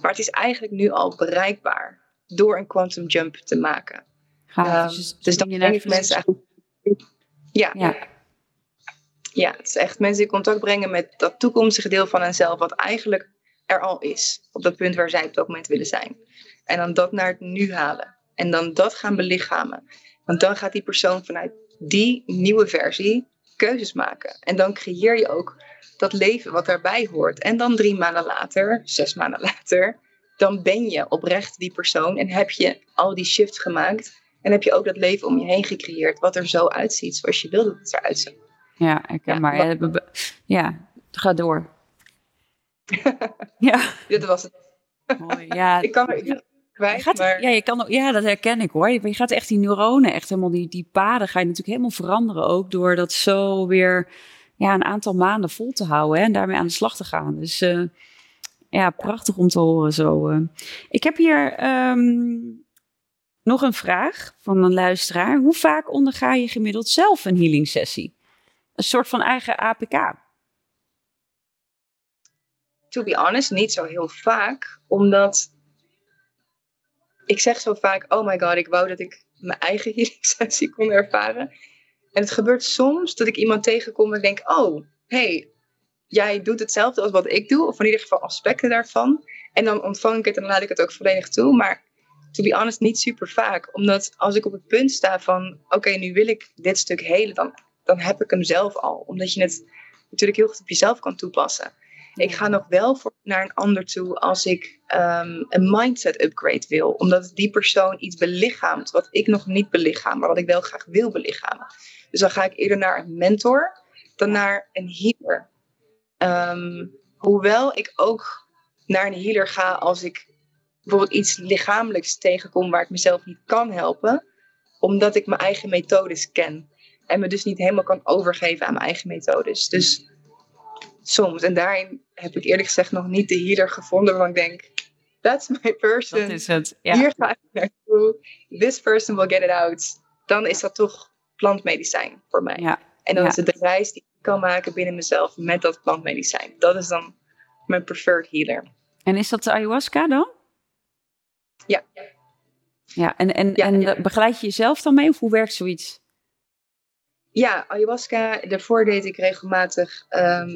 Maar het is eigenlijk nu al bereikbaar door een quantum jump te maken. Gaaf, um, dus, dus dan denk ik mensen eigenlijk. Ja. ja. Ja, het is echt mensen in contact brengen met dat toekomstige deel van henzelf, wat eigenlijk er al is. Op dat punt waar zij op dat moment willen zijn. En dan dat naar het nu halen. En dan dat gaan belichamen. Want dan gaat die persoon vanuit die nieuwe versie keuzes maken. En dan creëer je ook dat leven wat daarbij hoort. En dan drie maanden later, zes maanden later, dan ben je oprecht die persoon en heb je al die shifts gemaakt. En heb je ook dat leven om je heen gecreëerd, wat er zo uitziet zoals je wilde dat het eruit ziet. Ja, ik, ja, maar ja, ga door. ja. Dit was het. Mooi, ja. ik kan kwijt, gaat, maar... Ja, je kan, ja, dat herken ik hoor. Je gaat echt die neuronen, echt helemaal die, die paden ga je natuurlijk helemaal veranderen ook door dat zo weer ja, een aantal maanden vol te houden hè, en daarmee aan de slag te gaan. Dus uh, ja, prachtig om te horen zo. Uh. Ik heb hier um, nog een vraag van een luisteraar. Hoe vaak onderga je gemiddeld zelf een healing sessie? Een soort van eigen APK. To be honest, niet zo heel vaak. Omdat ik zeg zo vaak, oh my god, ik wou dat ik mijn eigen sessie kon ervaren. En het gebeurt soms dat ik iemand tegenkom en denk: oh, hey, jij doet hetzelfde als wat ik doe, of in ieder geval aspecten daarvan. En dan ontvang ik het en dan laat ik het ook volledig toe. Maar to be honest, niet super vaak. Omdat als ik op het punt sta van: oké, nu wil ik dit stuk helen, dan, dan heb ik hem zelf al. Omdat je het natuurlijk heel goed op jezelf kan toepassen. Ik ga nog wel voor, naar een ander toe als ik ehm, een mindset upgrade wil. Omdat die persoon iets belichaamt wat ik nog niet belichaam, maar wat ik wel graag wil belichamen. Dus dan ga ik eerder naar een mentor dan naar een healer. Ehm, hoewel ik ook naar een healer ga als ik bijvoorbeeld iets lichamelijks tegenkom waar ik mezelf niet kan helpen, omdat ik mijn eigen methodes ken. En me dus niet helemaal kan overgeven aan mijn eigen methodes. Dus soms. En daarin heb ik eerlijk gezegd nog niet de healer gevonden waarvan ik denk, that's my person. Dat is het. Ja. Hier ga ik naartoe. This person will get it out. Dan is dat toch plantmedicijn voor mij. Ja. En dan Ja. is het de reis die ik kan maken binnen mezelf met dat plantmedicijn. Dat is dan mijn preferred healer. En is dat de ayahuasca dan? Ja. Ja, en, en, Ja, en ja. begeleid je jezelf dan mee of hoe werkt zoiets? Ja, ayahuasca. Daarvoor deed ik regelmatig ehm,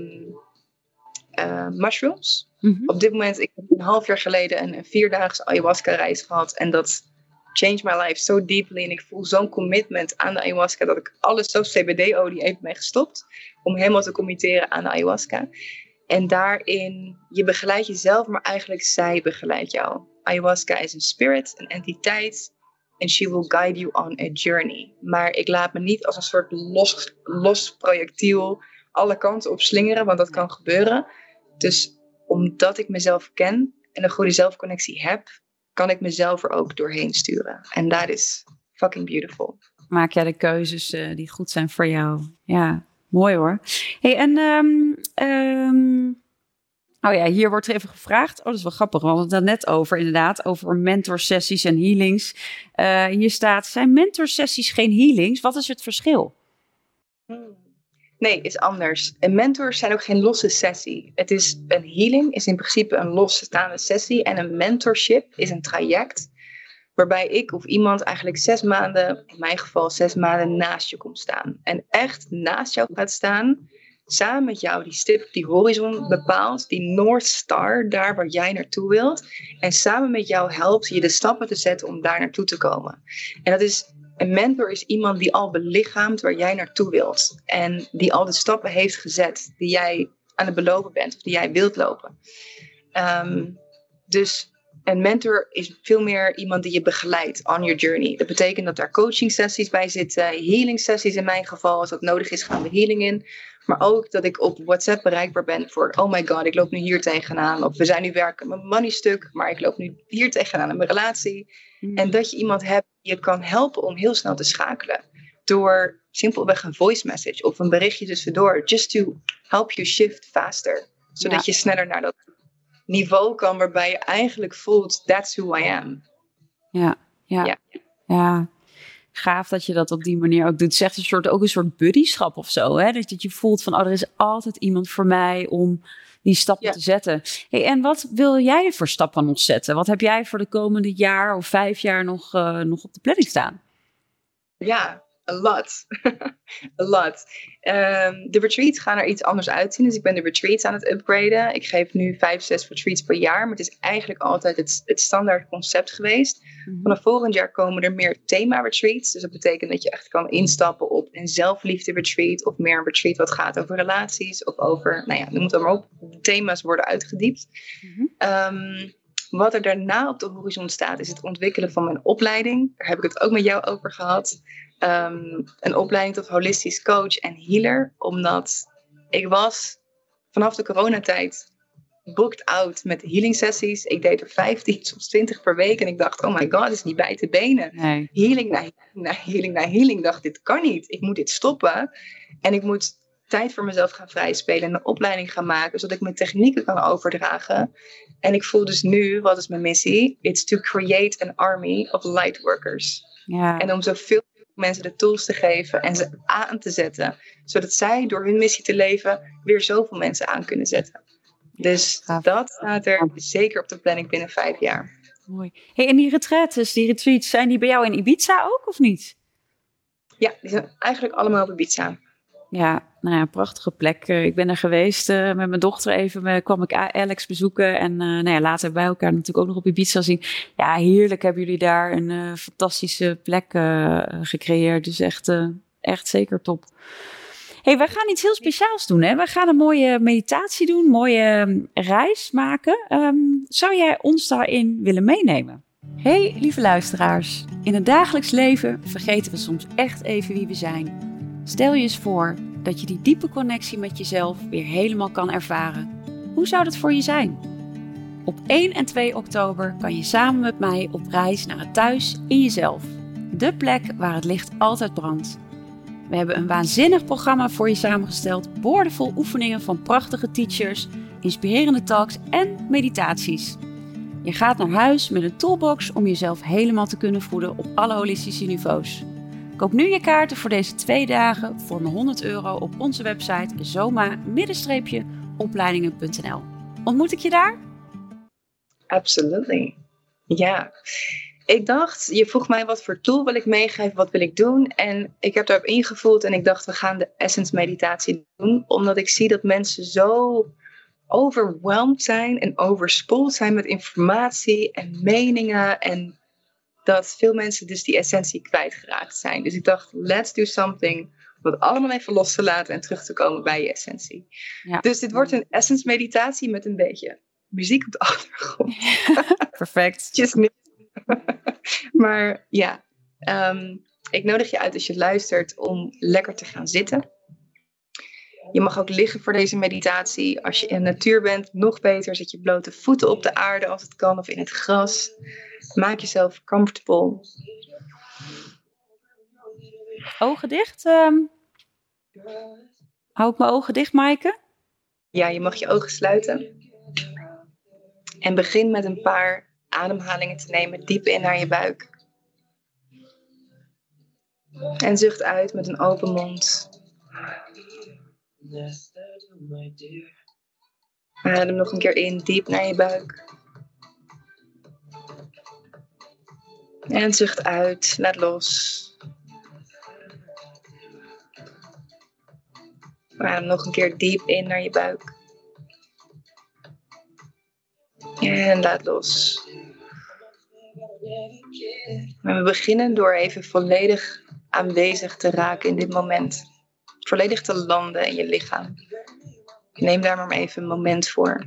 eh, mushrooms. Mhm. Op dit moment, ik heb een half jaar geleden een, een vierdaagse ayahuasca reis gehad. En dat changed my life so deeply. En ik voel zo'n commitment aan de ayahuasca dat ik alles, zoals CBD-olie, even mee gestopt. Om helemaal te committeren aan de ayahuasca. En daarin, je begeleidt jezelf, maar eigenlijk zij begeleidt jou. Ayahuasca is een spirit, een entiteit. En she will guide you on a journey. Maar ik laat me niet als een soort los, los projectiel alle kanten op slingeren, want dat kan gebeuren. Dus omdat ik mezelf ken en een goede zelfconnectie heb, kan ik mezelf er ook doorheen sturen. En dat is fucking beautiful. Maak jij de keuzes eh, die goed zijn voor jou? Ja, mooi hoor. Hey, en ehm, ehm, oh ja, hier wordt er even gevraagd. Oh, dat is wel grappig. We hadden het daar net over, inderdaad, over mentorsessies en healings. Eh, hier staat: zijn mentorsessies geen healings? Wat is het verschil? Nee, is anders. En mentors zijn ook geen losse sessie. Het is een healing, is in principe een losstaande sessie. En een mentorship is een traject waarbij ik of iemand eigenlijk zes maanden, in mijn geval zes maanden, naast je komt staan. En echt naast jou gaat staan, samen met jou die stip, die horizon bepaalt, die North Star, daar waar jij naartoe wilt. En samen met jou helpt je de stappen te zetten om daar naartoe te komen. En dat is een mentor is iemand die al belichaamt waar jij naartoe wilt. En die al de stappen heeft gezet die jij aan het belopen bent of die jij wilt lopen. Ehm, dus een mentor is veel meer iemand die je begeleidt on your journey. Dat betekent dat daar coaching sessies bij zitten, healing sessies in mijn geval. Als dat nodig is, gaan we healing in. Maar ook dat ik op WhatsApp bereikbaar ben voor, oh my god, ik loop nu hier tegenaan. Of we zijn nu werken met mijn money stuk, maar ik loop nu hier tegenaan in mijn relatie. En dat je iemand hebt je kan helpen om heel snel te schakelen. Door simpelweg een voice message of een berichtje tussendoor. Just to help you shift faster. Zodat je sneller naar dat niveau kan waarbij je eigenlijk voelt, that's who I am. Ja, ja, ja. Ja. Gaaf dat je dat op die manier ook doet. Het is echt een soort, ook een soort buddyschap of zo. Hè? Dat, dat je voelt van, oh, er is altijd iemand voor mij om die stappen Ja. te zetten. Hey, en wat wil jij voor stappen nog zetten? Wat heb jij voor de komende jaar of vijf jaar nog, eh, nog op de planning staan? Ja, a lot. a lot. Ehm, de retreats gaan er iets anders uitzien. Dus ik ben de retreats aan het upgraden. Ik geef nu vijf, zes retreats per jaar. Maar het is eigenlijk altijd het, het standaard concept geweest. Vanaf volgend jaar komen er meer thema-retreats. Dus dat betekent dat je echt kan instappen op een zelfliefde-retreat. Of meer een retreat wat gaat over relaties. Of over, nou ja, noem het dan maar op. De thema's worden uitgediept. Mhm. Ehm, wat er daarna op de horizon staat, is het ontwikkelen van mijn opleiding. Daar heb ik het ook met jou over gehad. Ehm, een opleiding tot holistisch coach en healer. Omdat ik was vanaf de coronatijd booked out met healing sessies. Ik deed er 15, soms 20 per week. En ik dacht, oh my god, is niet bij te benen. Nee. Healing na healing na healing na healing. Ik dacht, dit kan niet. Ik moet dit stoppen. En ik moet tijd voor mezelf gaan vrijspelen en een opleiding gaan maken, zodat ik mijn technieken kan overdragen. En ik voel dus nu, wat is mijn missie? It's to create an army of lightworkers. Ja. En om zoveel mensen de tools te geven en ze aan te zetten, zodat zij door hun missie te leven weer zoveel mensen aan kunnen zetten. Dus dat staat er zeker op de planning binnen vijf jaar. Mooi. Hey, en die retreats, die retreats, zijn die bij jou in Ibiza ook of niet? Ja, die zijn eigenlijk allemaal op Ibiza. Ja, nou ja, prachtige plek. Eh, Ik ben er geweest eh, met mijn dochter even. eh, kwam ik Alex bezoeken. En nou ja, later wij elkaar natuurlijk ook nog op Ibiza zien. Ja, heerlijk hebben jullie daar een fantastische plek gecreëerd. Dus echt, echt zeker top. hey, wij gaan iets heel speciaals doen. Hè? We gaan een mooie meditatie doen, een mooie reis maken. Ehm, zou jij ons daarin willen meenemen? Hey, lieve luisteraars. In het dagelijks leven vergeten we soms echt even wie we zijn. Stel je eens voor dat je die diepe connectie met jezelf weer helemaal kan ervaren. Hoe zou dat voor je zijn? Op 1 en 2 oktober kan je samen met mij op reis naar het thuis in jezelf. De plek waar het licht altijd brandt. We hebben een waanzinnig programma voor je samengesteld, boordevol oefeningen van prachtige teachers, inspirerende talks en meditaties. Je gaat naar huis met een toolbox om jezelf helemaal te kunnen voeden op alle holistische niveaus. Koop nu je kaarten voor deze twee dagen voor maar 100 euro op onze website zoma-opleidingen.nl. Ontmoet ik je daar? Absolutely. Ja. Ik dacht, je vroeg mij wat voor tool wil ik meegeven, wat wil ik doen? En ik heb daarop ingevoeld en ik dacht, we gaan de essence meditatie doen. Omdat ik zie dat mensen zo overweldigd zijn en overspoeld zijn met informatie en meningen. En dat veel mensen dus die essentie kwijtgeraakt zijn. Dus ik dacht, let's do something om het allemaal even los te laten en terug te komen bij je essentie. Ja. Dus dit wordt een essence meditatie met een beetje muziek op de achtergrond. Perfect. Just maar ja, ehm, ik nodig je uit als je luistert om lekker te gaan zitten. Je mag ook liggen voor deze meditatie. Als je in de natuur bent, nog beter. Zet je blote voeten op de aarde als het kan of in het gras. Maak jezelf comfortable. Ogen dicht. Um, hou ik mijn ogen dicht, Maaike? Ja, je mag je ogen sluiten. En begin met een paar ademhalingen te nemen, diep in naar je buik. En zucht uit met een open mond. Adem nog een keer in, diep naar je buik. En zucht uit, laat los. Adem nog een keer diep in naar je buik. En laat los. we beginnen door even volledig aanwezig te raken in dit moment. Volledig te landen in je lichaam. Neem daar maar even een moment voor.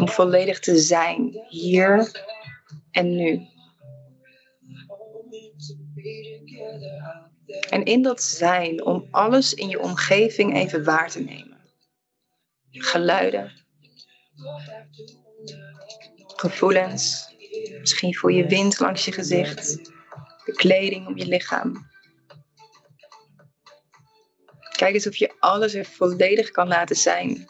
Om volledig te zijn, hier en nu. En in dat zijn, om alles in je omgeving even waar te nemen geluiden, gevoelens. Misschien voel je wind langs je gezicht, de kleding om je lichaam. Kijk eens of je alles er volledig kan laten zijn.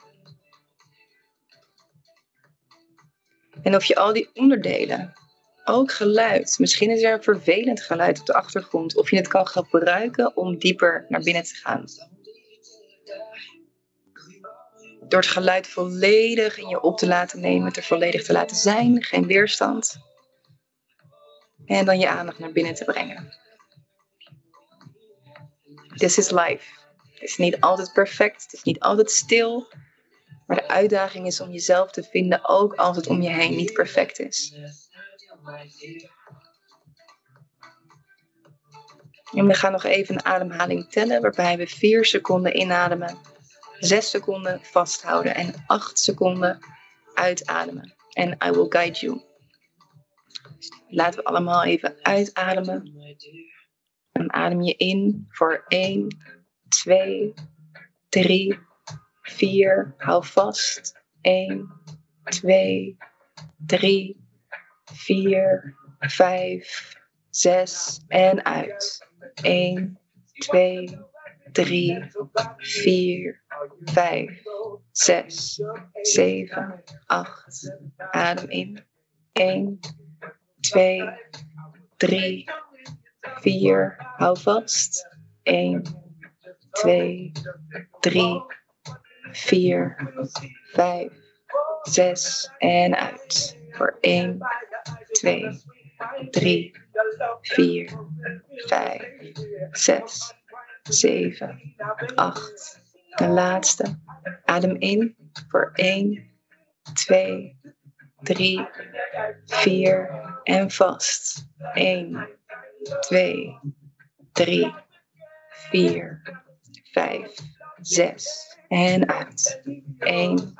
En of je al die onderdelen, ook geluid, misschien is er een vervelend geluid op de achtergrond, of je het kan gebruiken om dieper naar binnen te gaan door het geluid volledig in je op te laten nemen, het er volledig te laten zijn, geen weerstand. En dan je aandacht naar binnen te brengen. This is life. Het is niet altijd perfect, het is niet altijd stil. Maar de uitdaging is om jezelf te vinden, ook als het om je heen niet perfect is. En we gaan nog even een ademhaling tellen, waarbij we vier seconden inademen 6 seconden vasthouden en 8 seconden uitademen. En I will guide you. Laten we allemaal even uitademen. En adem je in voor 1, 2, 3, 4. Hou vast. 1, 2, 3, 4, 5, 6 en uit. 1, 2, 3, 4, 5, 6, 7, 8. Adem in. 1, 2, 3, 4. Hou vast. 1, 2, 3, 4, 5, 6 en uit. Voor 1, 2, 3, 4, 5, 6, 7, 8. De laatste. Adem in voor 1, 2, 3, 4 en vast. 1, 2, 3, vier, vijf, zes. En uit. 1,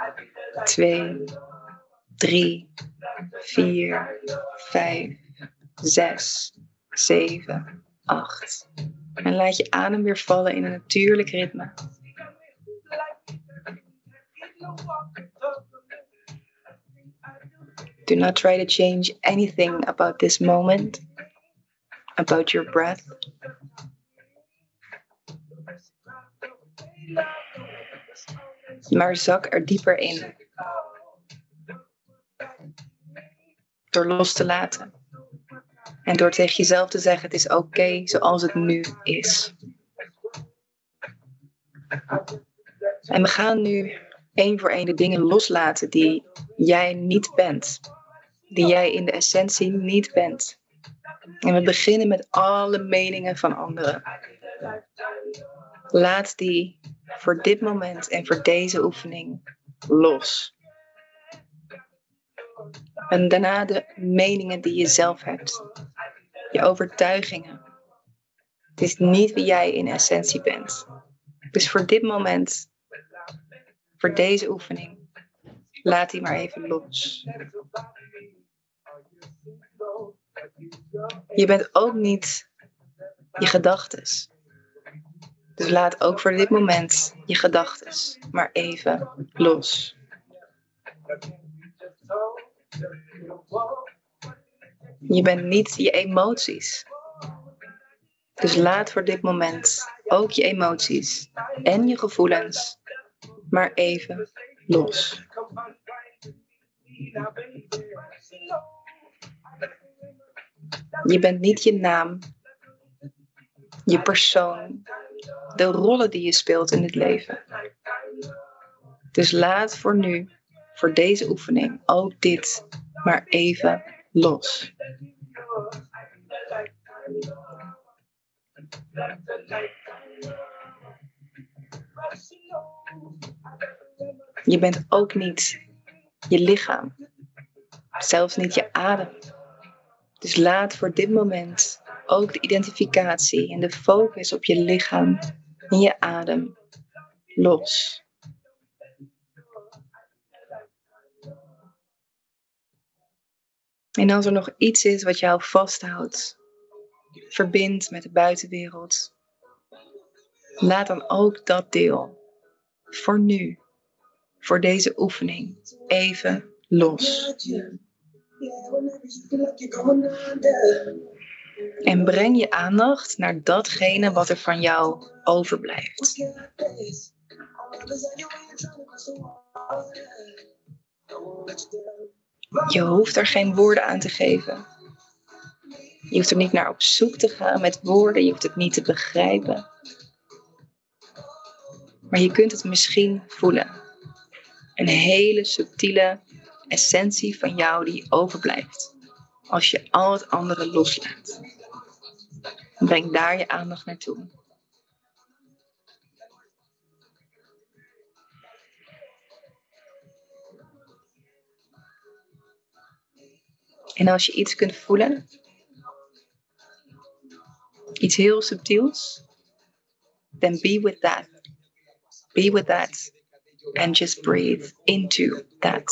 2, 3, 4, 5, 6, 7, 8. En laat je adem weer vallen in een natuurlijk ritme. Do not try to change anything about this moment, about your breath. Maar zak er dieper in. Door los te laten. En door tegen jezelf te zeggen: het is oké zoals het nu is. En we gaan nu één voor één de dingen loslaten die jij niet bent. Die jij in de essentie niet bent. En we beginnen met alle meningen van anderen. Laat die voor dit moment en voor deze oefening los. En daarna de meningen die je zelf hebt. Je overtuigingen. Het is niet wie jij in essentie bent. Dus voor dit moment, voor deze oefening, laat die maar even los. Je bent ook niet je gedachtes. Dus laat ook voor dit moment je gedachtes maar even los. Je bent niet je emoties. Dus laat voor dit moment ook je emoties en je gevoelens maar even los. Je bent niet je naam, je persoon, de rollen die je speelt in het leven. Dus laat voor nu, voor deze oefening, ook dit maar even los. Je bent ook niet je lichaam, zelfs niet je adem. Dus laat voor dit moment ook de identificatie en de focus op je lichaam en je adem los. En als er nog iets is wat jou vasthoudt, verbindt met de buitenwereld, laat dan ook dat deel voor nu, voor deze oefening, even los. En breng je aandacht naar datgene wat er van jou overblijft. Je hoeft er geen woorden aan te geven. Je hoeft er niet naar op zoek te gaan met woorden. Je hoeft het niet te begrijpen. Maar je kunt het misschien voelen. Een hele subtiele essentie van jou die overblijft. Als je al het andere loslaat. Breng daar je aandacht naartoe. En als je iets kunt voelen, iets heel subtiels, then be with that. Be with that and just breathe into that.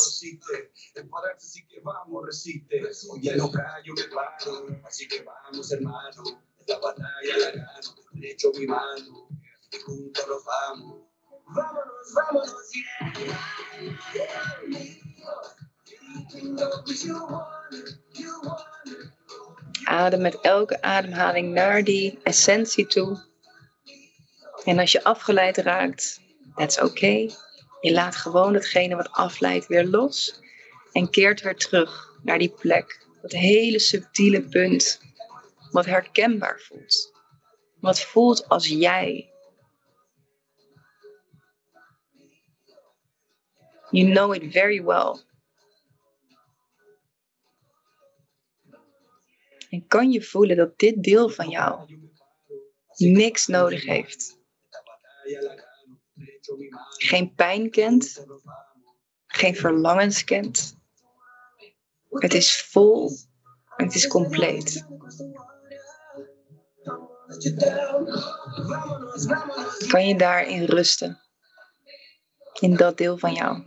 Adem met elke ademhaling naar die essentie toe. En als je afgeleid raakt, that's. Okay. Je laat gewoon hetgene wat afleidt weer los. En keert weer terug naar die plek. Dat hele subtiele punt. Wat herkenbaar voelt. Wat voelt als jij. You know it very well. En kan je voelen dat dit deel van jou niks nodig heeft. Geen pijn kent. Geen verlangens kent. Het is vol. Het is compleet. Kan je daarin rusten? In dat deel van jou.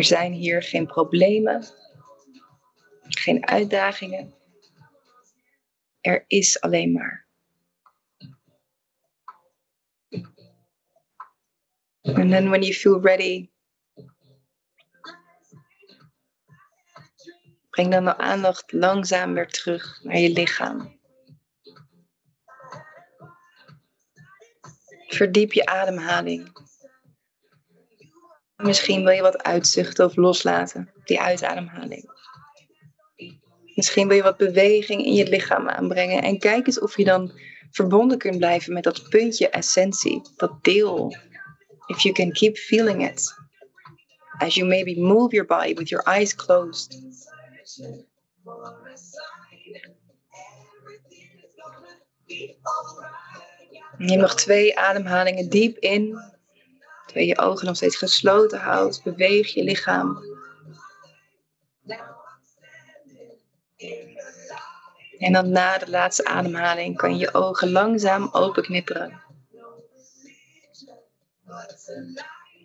Er zijn hier geen problemen, geen uitdagingen. Er is alleen maar. And then when you feel ready, breng dan de aandacht langzaam weer terug naar je lichaam. Verdiep je ademhaling. Misschien wil je wat uitzuchten of loslaten, die uitademhaling. Misschien wil je wat beweging in je lichaam aanbrengen. En kijk eens of je dan verbonden kunt blijven met dat puntje essentie, dat deel. If you can keep feeling it. As you maybe move your body with your eyes closed. Neem nog twee ademhalingen diep in Terwijl je ogen nog steeds gesloten houdt, beweeg je lichaam. En dan na de laatste ademhaling kan je je ogen langzaam openknipperen.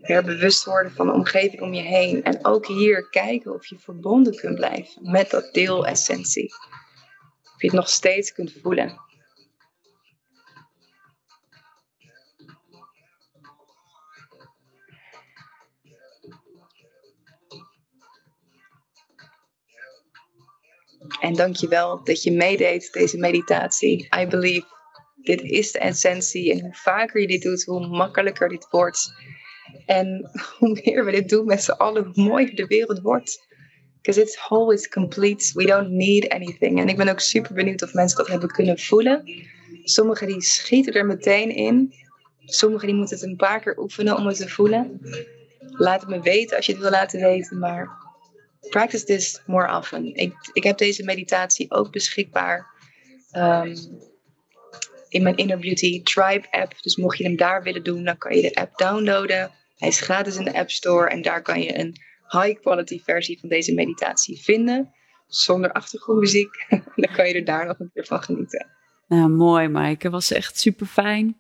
Weer bewust worden van de omgeving om je heen. En ook hier kijken of je verbonden kunt blijven met dat deel essentie. Of je het nog steeds kunt voelen. En dankjewel dat je meedeed deze meditatie. I believe. Dit is de essentie. En hoe vaker je dit doet, hoe makkelijker dit wordt. En hoe meer we dit doen met z'n allen, hoe mooier de wereld wordt. Because it's always complete. We don't need anything. En ik ben ook super benieuwd of mensen dat hebben kunnen voelen. Sommigen die schieten er meteen in. Sommigen die moeten het een paar keer oefenen om het te voelen. Laat het me weten als je het wil laten weten. Maar practice this more often. Ik, ik heb deze meditatie ook beschikbaar um, in mijn Inner Beauty Tribe app. Dus mocht je hem daar willen doen, dan kan je de app downloaden. Hij is gratis in de App Store en daar kan je een high quality versie van deze meditatie vinden. Zonder achtergrondmuziek. dan kan je er daar nog een keer van genieten. Nou, mooi Maaike. Was echt super fijn.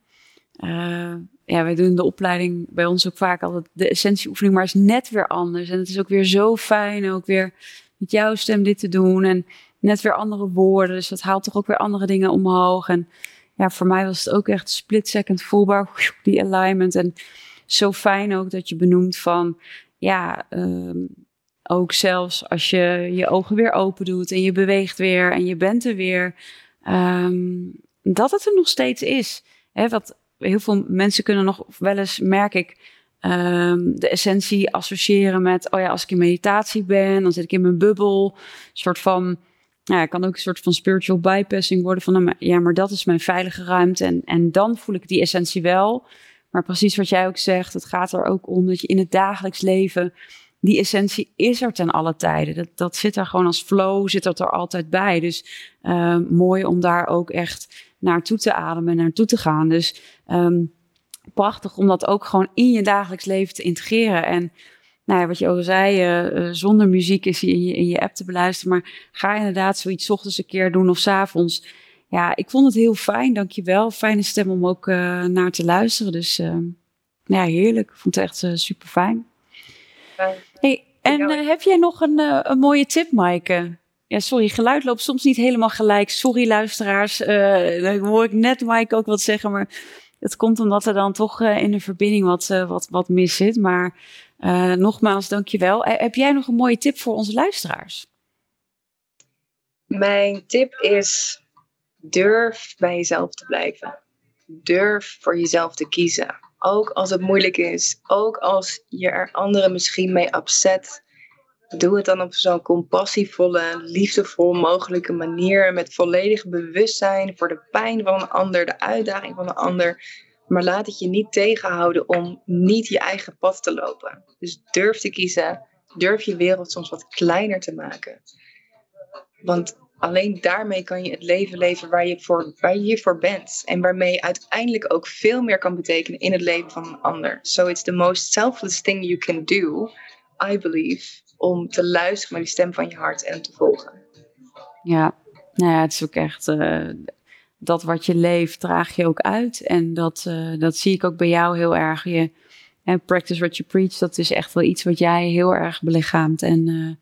Uh, ja, wij doen de opleiding bij ons ook vaak altijd de essentieoefening, maar is net weer anders. En het is ook weer zo fijn, ook weer met jouw stem dit te doen en net weer andere woorden. Dus dat haalt toch ook weer andere dingen omhoog. En ja, voor mij was het ook echt split second voelbaar, die alignment. En zo fijn ook dat je benoemt van, ja, um, ook zelfs als je je ogen weer open doet en je beweegt weer en je bent er weer, um, dat het er nog steeds is. Hè, wat heel veel mensen kunnen nog wel eens, merk ik, um, de essentie associëren met, oh ja, als ik in meditatie ben, dan zit ik in mijn bubbel. Een soort van, ja, kan ook een soort van spiritual bypassing worden van, nou, ja, maar dat is mijn veilige ruimte en, en dan voel ik die essentie wel. Maar precies wat jij ook zegt, het gaat er ook om dat je in het dagelijks leven, die essentie is er ten alle tijden. Dat, dat zit er gewoon als flow, zit dat er altijd bij. Dus uh, mooi om daar ook echt naartoe te ademen en naartoe te gaan. Dus um, prachtig om dat ook gewoon in je dagelijks leven te integreren. En nou ja, wat je ook zei, uh, zonder muziek is in je, in je app te beluisteren. Maar ga inderdaad zoiets ochtends een keer doen of s avonds. Ja, ik vond het heel fijn, dankjewel. Fijne stem om ook uh, naar te luisteren. Dus uh, ja, heerlijk. Ik vond het echt super fijn. Hey, en heb jij nog een, een mooie tip, Maaike? Ja, sorry, geluid loopt soms niet helemaal gelijk. Sorry, luisteraars. Uh, dan hoor ik net Mike ook wat zeggen, maar het komt omdat er dan toch uh, in de verbinding wat, uh, wat, wat mis zit. Maar nogmaals, dankjewel. heb jij nog een mooie tip voor onze luisteraars? Mijn tip is: durf bij jezelf te blijven. Durf voor jezelf te kiezen. Ook als het moeilijk is. Ook als je er anderen misschien mee upset Doe het dan op zo'n compassievolle, liefdevol mogelijke manier. Met volledig bewustzijn voor de pijn van een ander, de uitdaging van een ander. Maar laat het je niet tegenhouden om niet je eigen pad te lopen. Dus durf te kiezen. Durf je wereld soms wat kleiner te maken. Want alleen daarmee kan je het leven leven waar je, voor, waar je hiervoor bent. En waarmee je uiteindelijk ook veel meer kan betekenen in het leven van een ander. So it's the most selfless thing you can do, I believe, om te luisteren naar die stem van je hart en te volgen. Ja, nou ja, het is ook echt uh, dat wat je leeft, draag je ook uit. En dat, uh, dat zie ik ook bij jou heel erg. Je, practice what you preach, dat is echt wel iets wat jij heel erg belichaamt en, uh,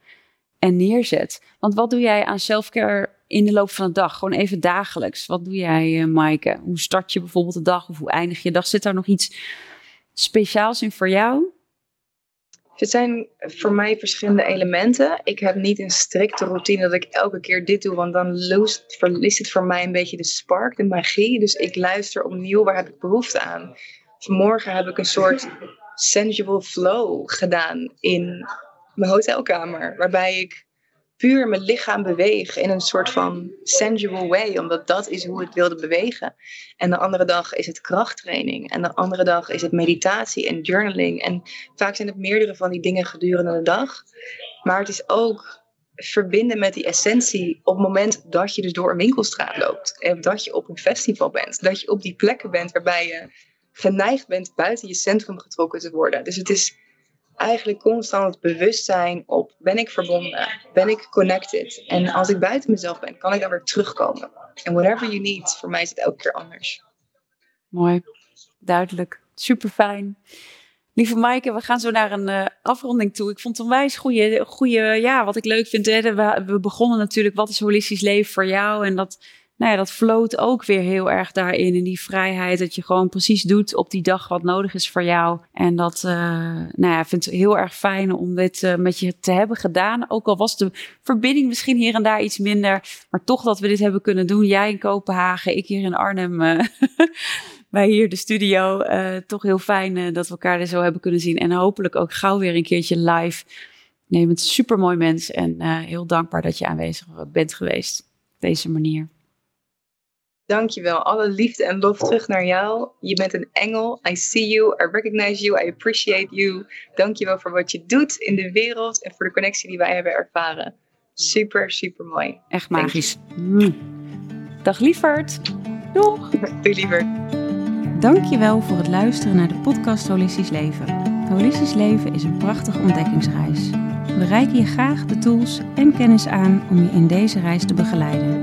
en neerzet. Want wat doe jij aan selfcare in de loop van de dag? Gewoon even dagelijks. Wat doe jij, Maaike? Hoe start je bijvoorbeeld de dag of hoe eindig je dag? Zit daar nog iets speciaals in voor jou? Het zijn voor mij verschillende elementen. Ik heb niet een strikte routine dat ik elke keer dit doe, want dan verliest het voor mij een beetje de spark, de magie. Dus ik luister opnieuw, waar heb ik behoefte aan? Vanmorgen heb ik een soort sensual flow gedaan in mijn hotelkamer, waarbij ik puur mijn lichaam beweeg in een soort van sensual way, omdat dat is hoe ik wilde bewegen. En de andere dag is het krachttraining en de andere dag is het meditatie en journaling. En vaak zijn het meerdere van die dingen gedurende de dag. Maar het is ook verbinden met die essentie op het moment dat je dus door een winkelstraat loopt. En dat je op een festival bent. Dat je op die plekken bent waarbij je geneigd bent buiten je centrum getrokken te worden. Dus het is eigenlijk constant het bewustzijn op ben ik verbonden, ben ik connected. En als ik buiten mezelf ben, kan ik dan weer terugkomen. En whatever you need, voor mij is het elke keer anders. Mooi, duidelijk, super fijn. Lieve Maaike, we gaan zo naar een uh, afronding toe. Ik vond het een wijs goede, goede, ja, wat ik leuk vind. Hè, we, we begonnen natuurlijk, wat is holistisch leven voor jou? En dat nou ja, dat floot ook weer heel erg daarin. In die vrijheid dat je gewoon precies doet op die dag wat nodig is voor jou. En dat, uh, nou ja, ik vind het heel erg fijn om dit uh, met je te hebben gedaan. Ook al was de verbinding misschien hier en daar iets minder. Maar toch dat we dit hebben kunnen doen. Jij in Kopenhagen, ik hier in Arnhem. Uh, wij hier de studio. toch heel fijn dat we elkaar er zo hebben kunnen zien. En hopelijk ook gauw weer een keertje live. Nee, een super mooi mens. En heel dankbaar dat je aanwezig bent geweest. Op deze manier. Dankjewel. Alle liefde en lof terug naar jou. Je bent een engel. I see you. I recognize you. I appreciate you. Dankjewel voor wat je doet in de wereld en voor de connectie die wij hebben ervaren. Super, super mooi. Echt magisch. Mm. Dag lieverd. Doeg. Doei lieverd. Dankjewel voor het luisteren naar de podcast Holistisch Leven. Holistisch Leven is een prachtige ontdekkingsreis. We reiken je graag de tools en kennis aan om je in deze reis te begeleiden.